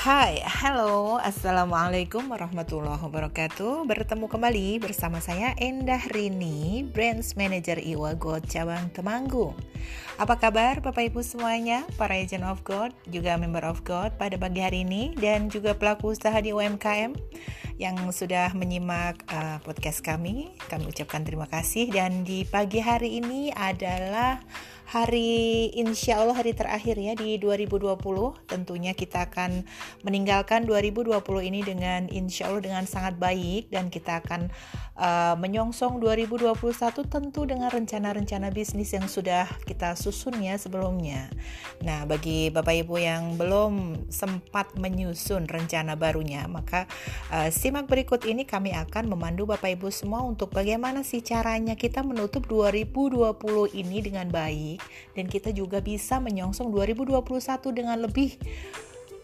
Hai, halo, assalamualaikum warahmatullahi wabarakatuh. Bertemu kembali bersama saya Endah Rini, Brands Manager Iwa God cabang Temanggung. Apa kabar Bapak Ibu semuanya, para agent of God, juga member of God pada pagi hari ini dan juga pelaku usaha di UMKM yang sudah menyimak uh, podcast kami. Kami ucapkan terima kasih dan di pagi hari ini adalah hari insya Allah hari terakhir ya di 2020 tentunya kita akan meninggalkan 2020 ini dengan insya Allah dengan sangat baik dan kita akan uh, menyongsong 2021 tentu dengan rencana-rencana bisnis yang sudah kita susun ya sebelumnya. Nah bagi Bapak Ibu yang belum sempat menyusun rencana barunya maka uh, simak berikut ini. Kami akan memandu Bapak Ibu semua untuk bagaimana sih caranya kita menutup 2020 ini dengan baik dan kita juga bisa menyongsong 2021 dengan lebih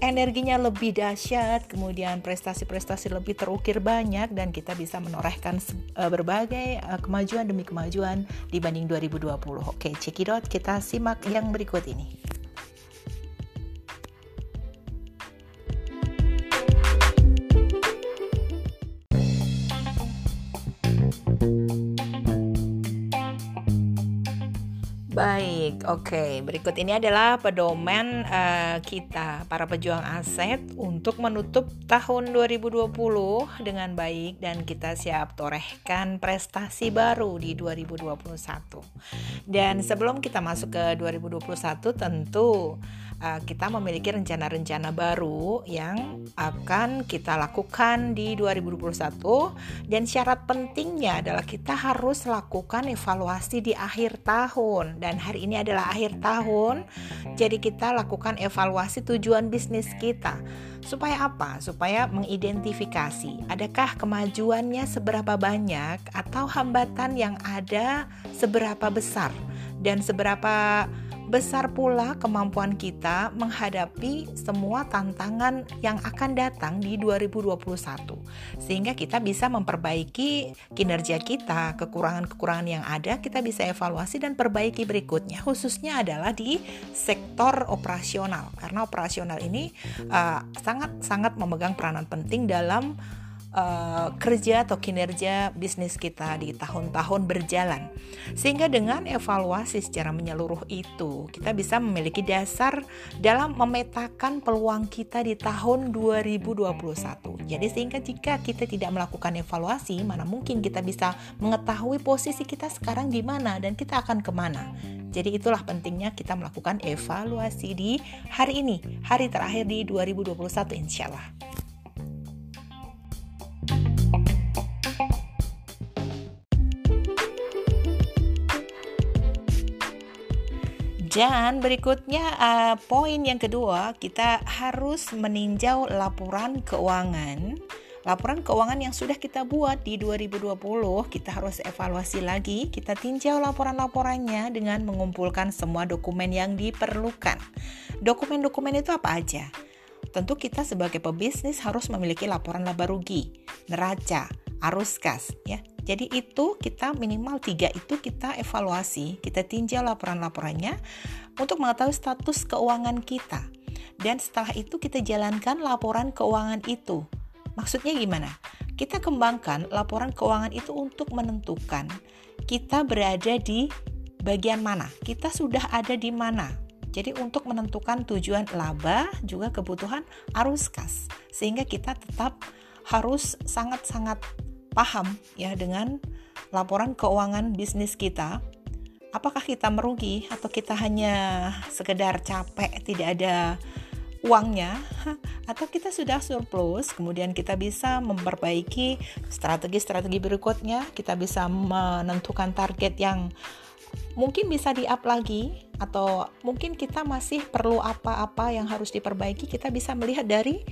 energinya lebih dahsyat, kemudian prestasi-prestasi lebih terukir banyak dan kita bisa menorehkan uh, berbagai uh, kemajuan demi kemajuan dibanding 2020. Oke, cekidot kita simak yang berikut ini. Baik, oke. Okay. Berikut ini adalah pedoman uh, kita para pejuang aset untuk menutup tahun 2020 dengan baik dan kita siap torehkan prestasi baru di 2021. Dan sebelum kita masuk ke 2021 tentu uh, kita memiliki rencana-rencana baru yang akan kita lakukan di 2021 dan syarat pentingnya adalah kita harus lakukan evaluasi di akhir tahun. Dan hari ini adalah akhir tahun jadi kita lakukan evaluasi tujuan bisnis kita. Supaya apa? Supaya mengidentifikasi adakah kemajuannya seberapa banyak atau hambatan yang ada seberapa besar dan seberapa besar pula kemampuan kita menghadapi semua tantangan yang akan datang di 2021 sehingga kita bisa memperbaiki kinerja kita kekurangan-kekurangan yang ada kita bisa evaluasi dan perbaiki berikutnya. Khususnya adalah di sektor operasional. Karena operasional ini sangat-sangat uh, memegang peranan penting dalam uh, kerja atau kinerja bisnis kita di tahun-tahun berjalan. Sehingga dengan evaluasi secara menyeluruh itu, kita bisa memiliki dasar dalam memetakan peluang kita di tahun 2021. Jadi sehingga jika kita tidak melakukan evaluasi, mana mungkin kita bisa mengetahui posisi kita sekarang di mana dan kita akan ke mana. Jadi itulah pentingnya kita melakukan evaluasi di hari ini, hari terakhir di 2021 insya Allah. Dan berikutnya uh, poin yang kedua kita harus meninjau laporan keuangan. Laporan keuangan yang sudah kita buat di 2020 kita harus evaluasi lagi, kita tinjau laporan-laporannya dengan mengumpulkan semua dokumen yang diperlukan. Dokumen-dokumen itu apa aja? Tentu kita sebagai pebisnis harus memiliki laporan laba rugi, neraca, arus kas ya. Jadi itu kita minimal tiga itu kita evaluasi, kita tinjau laporan-laporannya untuk mengetahui status keuangan kita. Dan setelah itu kita jalankan laporan keuangan itu. Maksudnya gimana? Kita kembangkan laporan keuangan itu untuk menentukan kita berada di bagian mana, kita sudah ada di mana. Jadi untuk menentukan tujuan laba juga kebutuhan arus kas sehingga kita tetap harus sangat-sangat paham ya dengan laporan keuangan bisnis kita. Apakah kita merugi atau kita hanya sekedar capek tidak ada uangnya? Atau kita sudah surplus kemudian kita bisa memperbaiki strategi-strategi berikutnya kita bisa menentukan target yang mungkin bisa di up lagi atau mungkin kita masih perlu apa-apa yang harus diperbaiki kita bisa melihat dari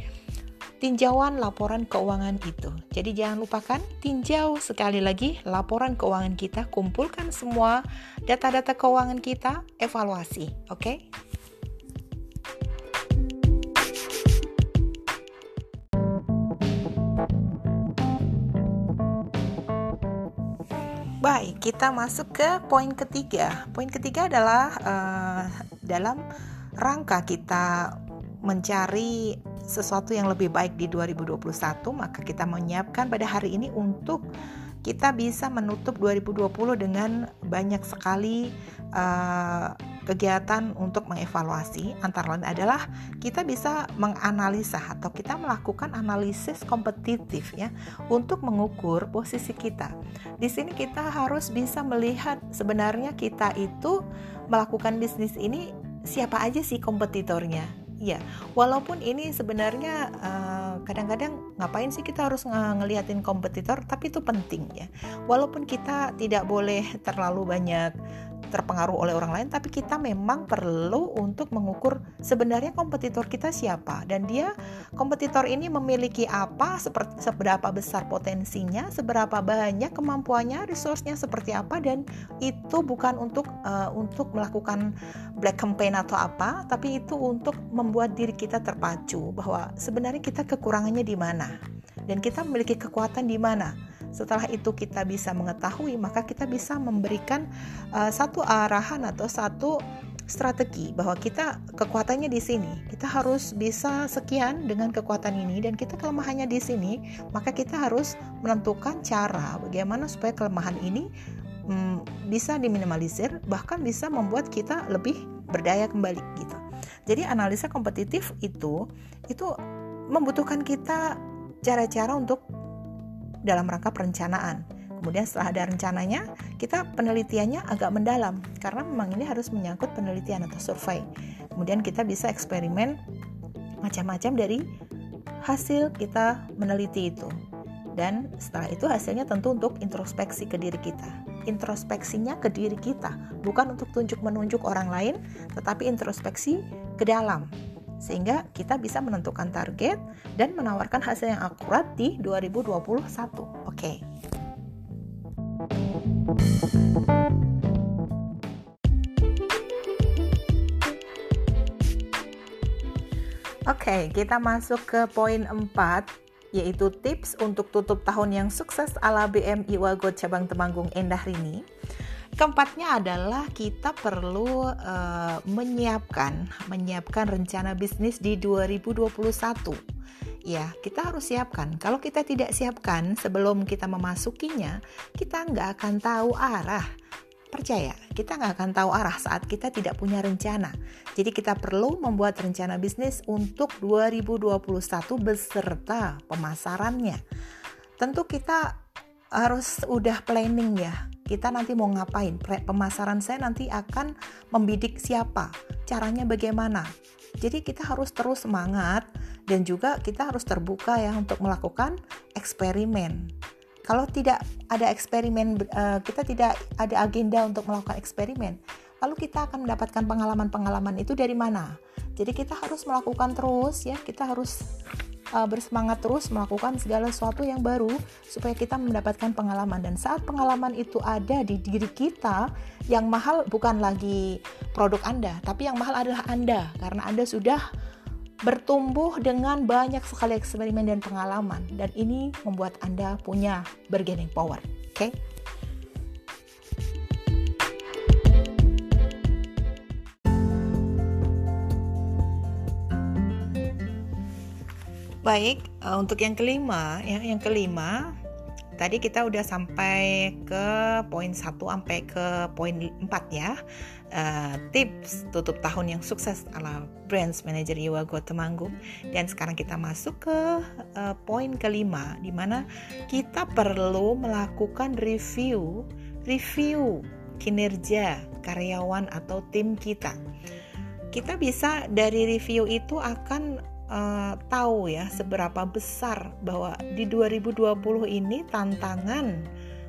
tinjauan laporan keuangan itu. Jadi jangan lupakan tinjau sekali lagi laporan keuangan kita, kumpulkan semua data-data keuangan kita, evaluasi, oke? Okay? Baik, kita masuk ke poin ketiga. Poin ketiga adalah uh, dalam rangka kita mencari sesuatu yang lebih baik di 2021, maka kita menyiapkan pada hari ini untuk kita bisa menutup 2020 dengan banyak sekali uh, kegiatan untuk mengevaluasi antara lain adalah kita bisa menganalisa atau kita melakukan analisis kompetitif ya untuk mengukur posisi kita. Di sini kita harus bisa melihat sebenarnya kita itu melakukan bisnis ini siapa aja sih kompetitornya. Ya, walaupun ini sebenarnya uh, kadang-kadang ngapain sih kita harus ng ngeliatin kompetitor, tapi itu penting ya. Walaupun kita tidak boleh terlalu banyak terpengaruh oleh orang lain, tapi kita memang perlu untuk mengukur sebenarnya kompetitor kita siapa. Dan dia kompetitor ini memiliki apa, seperti seberapa besar potensinya, seberapa banyak kemampuannya, resource-nya seperti apa dan itu bukan untuk uh, untuk melakukan black campaign atau apa, tapi itu untuk membuat diri kita terpacu bahwa sebenarnya kita kekurangannya di mana dan kita memiliki kekuatan di mana setelah itu kita bisa mengetahui, maka kita bisa memberikan uh, satu arahan atau satu strategi bahwa kita kekuatannya di sini. Kita harus bisa sekian dengan kekuatan ini dan kita kelemahannya di sini, maka kita harus menentukan cara bagaimana supaya kelemahan ini mm, bisa diminimalisir bahkan bisa membuat kita lebih berdaya kembali gitu. Jadi analisa kompetitif itu itu membutuhkan kita cara-cara untuk dalam rangka perencanaan. Kemudian setelah ada rencananya, kita penelitiannya agak mendalam karena memang ini harus menyangkut penelitian atau survei. Kemudian kita bisa eksperimen macam-macam dari hasil kita meneliti itu. Dan setelah itu hasilnya tentu untuk introspeksi ke diri kita. Introspeksinya ke diri kita, bukan untuk tunjuk menunjuk orang lain, tetapi introspeksi ke dalam sehingga kita bisa menentukan target dan menawarkan hasil yang akurat di 2021. Oke. Okay. Oke, okay, kita masuk ke poin 4 yaitu tips untuk tutup tahun yang sukses ala BM Iwago cabang Temanggung Endah Rini. Keempatnya adalah kita perlu uh, menyiapkan menyiapkan rencana bisnis di 2021. Ya, kita harus siapkan. Kalau kita tidak siapkan sebelum kita memasukinya, kita nggak akan tahu arah. Percaya, kita nggak akan tahu arah saat kita tidak punya rencana. Jadi kita perlu membuat rencana bisnis untuk 2021 beserta pemasarannya. Tentu kita harus udah planning ya kita nanti mau ngapain? Pemasaran saya nanti akan membidik siapa caranya bagaimana. Jadi kita harus terus semangat dan juga kita harus terbuka ya untuk melakukan eksperimen. Kalau tidak ada eksperimen eh, kita tidak ada agenda untuk melakukan eksperimen lalu kita akan mendapatkan pengalaman-pengalaman itu dari mana? Jadi kita harus melakukan terus ya kita harus uh, bersemangat terus melakukan segala sesuatu yang baru supaya kita mendapatkan pengalaman. Dan saat pengalaman itu ada di diri kita yang mahal bukan lagi produk Anda tapi yang mahal adalah Anda. Karena Anda sudah bertumbuh dengan banyak sekali eksperimen dan pengalaman. Dan ini membuat Anda punya bargaining power oke? okay? Baik, uh, untuk yang kelima, ya, yang kelima tadi kita udah sampai ke poin 1 sampai ke poin 4 ya. Uh, tips tutup tahun yang sukses ala Brands Manager Iwago Temanggung dan sekarang kita masuk ke uh, poin kelima di mana kita perlu melakukan review review kinerja karyawan atau tim kita. Kita bisa dari review itu akan uh, tahu ya seberapa besar bahwa di 2020 ini tantangan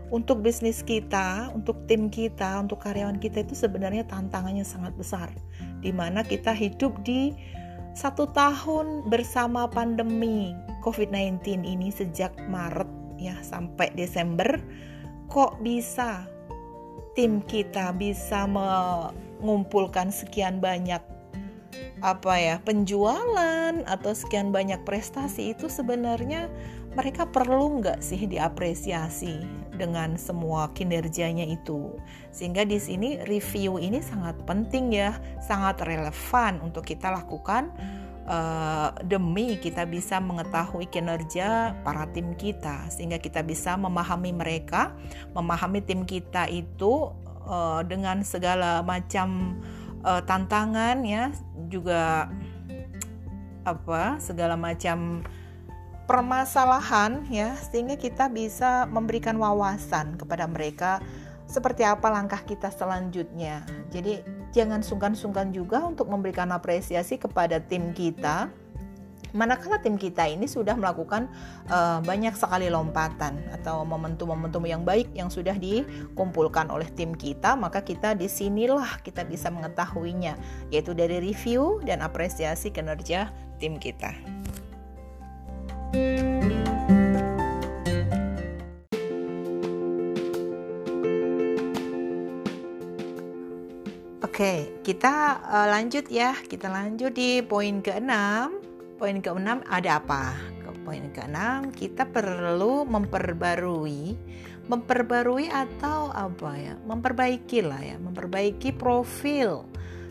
untuk bisnis kita, untuk tim kita, untuk karyawan kita itu sebenarnya tantangannya sangat besar. Di mana kita hidup di satu tahun bersama pandemi COVID-19 ini sejak Maret ya sampai Desember, kok bisa tim kita bisa mengumpulkan sekian banyak apa ya penjualan atau sekian banyak prestasi itu sebenarnya mereka perlu nggak sih diapresiasi dengan semua kinerjanya itu? Sehingga di sini review ini sangat penting ya sangat relevan untuk kita lakukan uh, demi kita bisa mengetahui kinerja para tim kita. Sehingga kita bisa memahami mereka, memahami tim kita itu uh, dengan segala macam uh, tantangan ya juga apa segala macam permasalahan ya sehingga kita bisa memberikan wawasan kepada mereka seperti apa langkah kita selanjutnya. Jadi jangan sungkan-sungkan juga untuk memberikan apresiasi kepada tim kita. Manakala tim kita ini sudah melakukan uh, banyak sekali lompatan atau momentum-momentum yang baik yang sudah dikumpulkan oleh tim kita, maka kita di sinilah kita bisa mengetahuinya, yaitu dari review dan apresiasi kinerja tim kita. Oke, kita uh, lanjut ya. Kita lanjut di poin ke-6. Poin ke-6 ada apa? Ke poin ke-6 kita perlu memperbarui memperbarui atau apa ya? Memperbaiki lah ya, memperbaiki profil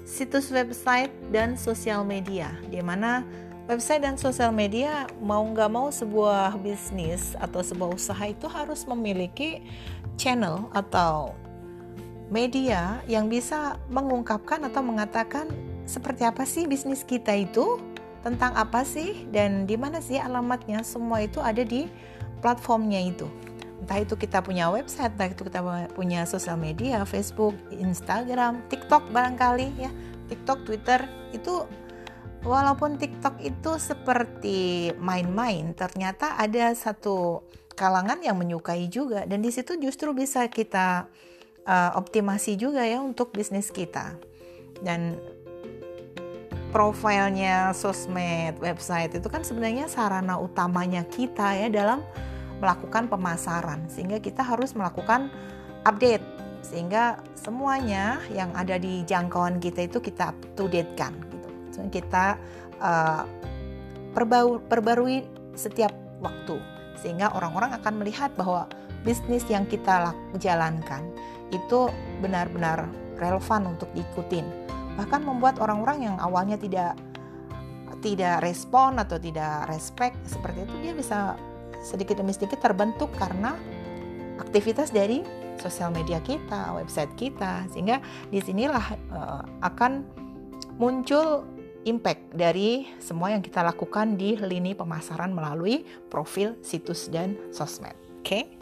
situs website dan sosial media di mana website dan sosial media mau nggak mau sebuah bisnis atau sebuah usaha itu harus memiliki channel atau media yang bisa mengungkapkan atau mengatakan seperti apa sih bisnis kita itu tentang apa sih dan di mana sih alamatnya semua itu ada di platformnya itu. Entah itu kita punya website entah itu kita punya sosial media Facebook Instagram TikTok barangkali ya. TikTok Twitter itu walaupun TikTok itu seperti main-main, ternyata ada satu kalangan yang menyukai juga. Dan di situ justru bisa kita uh, optimasi juga ya untuk bisnis kita. Dan profilnya sosmed, website itu kan sebenarnya sarana utamanya kita ya dalam melakukan pemasaran. Sehingga kita harus melakukan update. Sehingga semuanya yang ada di jangkauan kita itu kita up to date kan kita uh, perbarui setiap waktu. Sehingga orang-orang akan melihat bahwa bisnis yang kita jalankan itu benar-benar relevan untuk diikutin bahkan membuat orang-orang yang awalnya tidak tidak respon atau tidak respect seperti itu dia bisa sedikit demi sedikit terbentuk karena aktivitas dari sosial media kita, website kita, sehingga di sinilah uh, akan muncul impact dari semua yang kita lakukan di lini pemasaran melalui profil situs dan sosmed. Oke. Okay?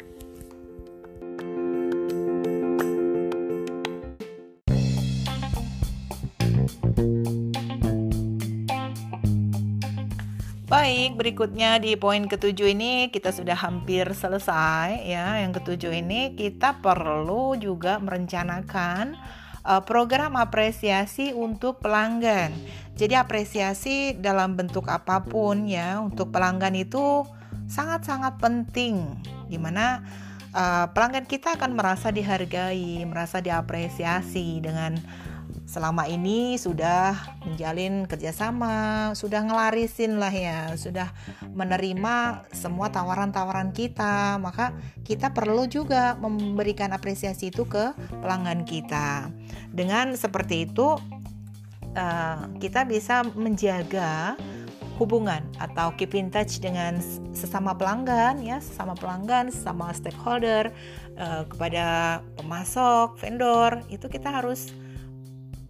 Baik, berikutnya di poin ketujuh ini kita sudah hampir selesai ya. Yang ketujuh ini kita perlu juga merencanakan uh, program apresiasi untuk pelanggan. Jadi apresiasi dalam bentuk apa pun ya untuk pelanggan itu sangat-sangat penting di mana uh, pelanggan kita akan merasa dihargai, merasa diapresiasi dengan selama ini sudah menjalin kerjasama, sudah ngelarisin lah ya, sudah menerima semua tawaran-tawaran kita, maka kita perlu juga memberikan apresiasi itu ke pelanggan kita. Dengan seperti itu, uh, kita bisa menjaga hubungan atau keep in touch dengan sesama pelanggan ya sesama pelanggan sesama stakeholder uh, kepada pemasok vendor itu kita harus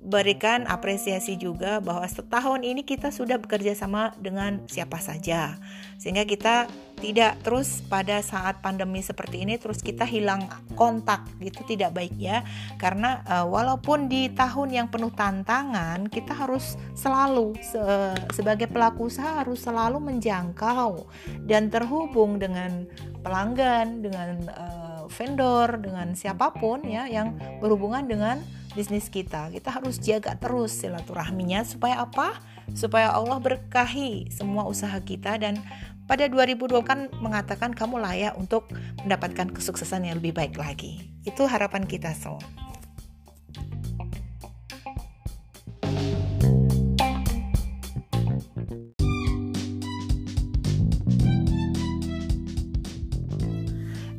berikan apresiasi juga bahwa setahun ini kita sudah bekerja sama dengan siapa saja. Sehingga kita tidak terus pada saat pandemi seperti ini terus kita hilang kontak gitu tidak baik ya. Karena uh, walaupun di tahun yang penuh tantangan kita harus selalu se sebagai pelaku usaha harus selalu menjangkau dan terhubung dengan pelanggan dengan uh, vendor dengan siapa pun ya yang berhubungan dengan bisnis kita. Kita harus jaga terus silaturahminya supaya apa? Supaya Allah berkahi semua usaha kita dan pada 2020 kan mengatakan kamu layak untuk mendapatkan kesuksesan yang lebih baik lagi. Itu harapan kita semua.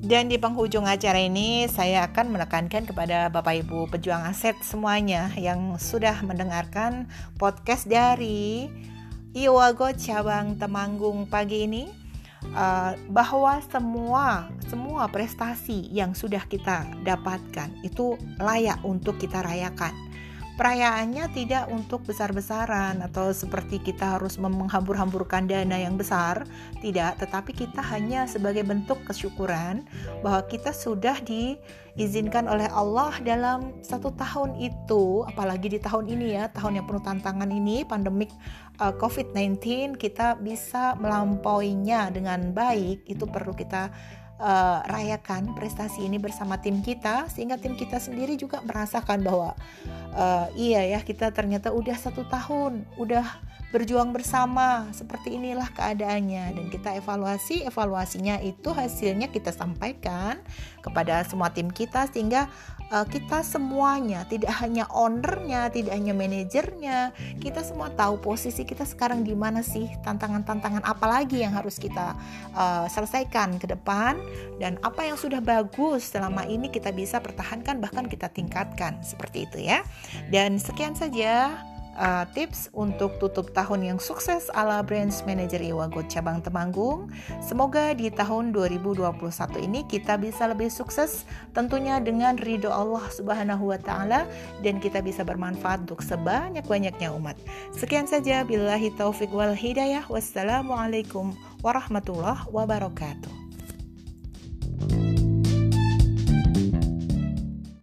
Dan di penghujung acara ini saya akan menekankan kepada Bapak Ibu pejuang aset semuanya yang sudah mendengarkan podcast dari Iwago cabang Temanggung pagi ini uh, bahwa semua semua prestasi yang sudah kita dapatkan itu layak untuk kita rayakan perayaannya tidak untuk besar-besaran atau seperti kita harus menghambur-hamburkan dana yang besar, tidak, tetapi kita hanya sebagai bentuk kesyukuran bahwa kita sudah diizinkan oleh Allah dalam satu tahun itu, apalagi di tahun ini ya, tahun yang penuh tantangan ini, pandemik uh, COVID-19, kita bisa melampauinya dengan baik, itu perlu kita uh, rayakan prestasi ini bersama tim kita sehingga tim kita sendiri juga merasakan bahwa uh, iya ya kita ternyata udah satu tahun udah berjuang bersama seperti inilah keadaannya. Dan kita evaluasi evaluasinya itu hasilnya kita sampaikan kepada semua tim kita sehingga uh, kita semuanya tidak hanya ownernya tidak hanya manajernya kita semua tahu posisi kita sekarang di mana sih tantangan-tantangan apa lagi yang harus kita uh, selesaikan ke depan dan apa yang sudah bagus selama ini kita bisa pertahankan bahkan kita tingkatkan seperti itu ya dan sekian saja uh, tips untuk tutup tahun yang sukses ala Branch Manager Iwago cabang Temanggung. Semoga di tahun 2021 ini kita bisa lebih sukses tentunya dengan ridho Allah Subhanahu wa taala dan kita bisa bermanfaat untuk sebanyak-banyaknya umat. Sekian saja billahi taufik wal hidayah. Wassalamualaikum warahmatullahi wabarakatuh.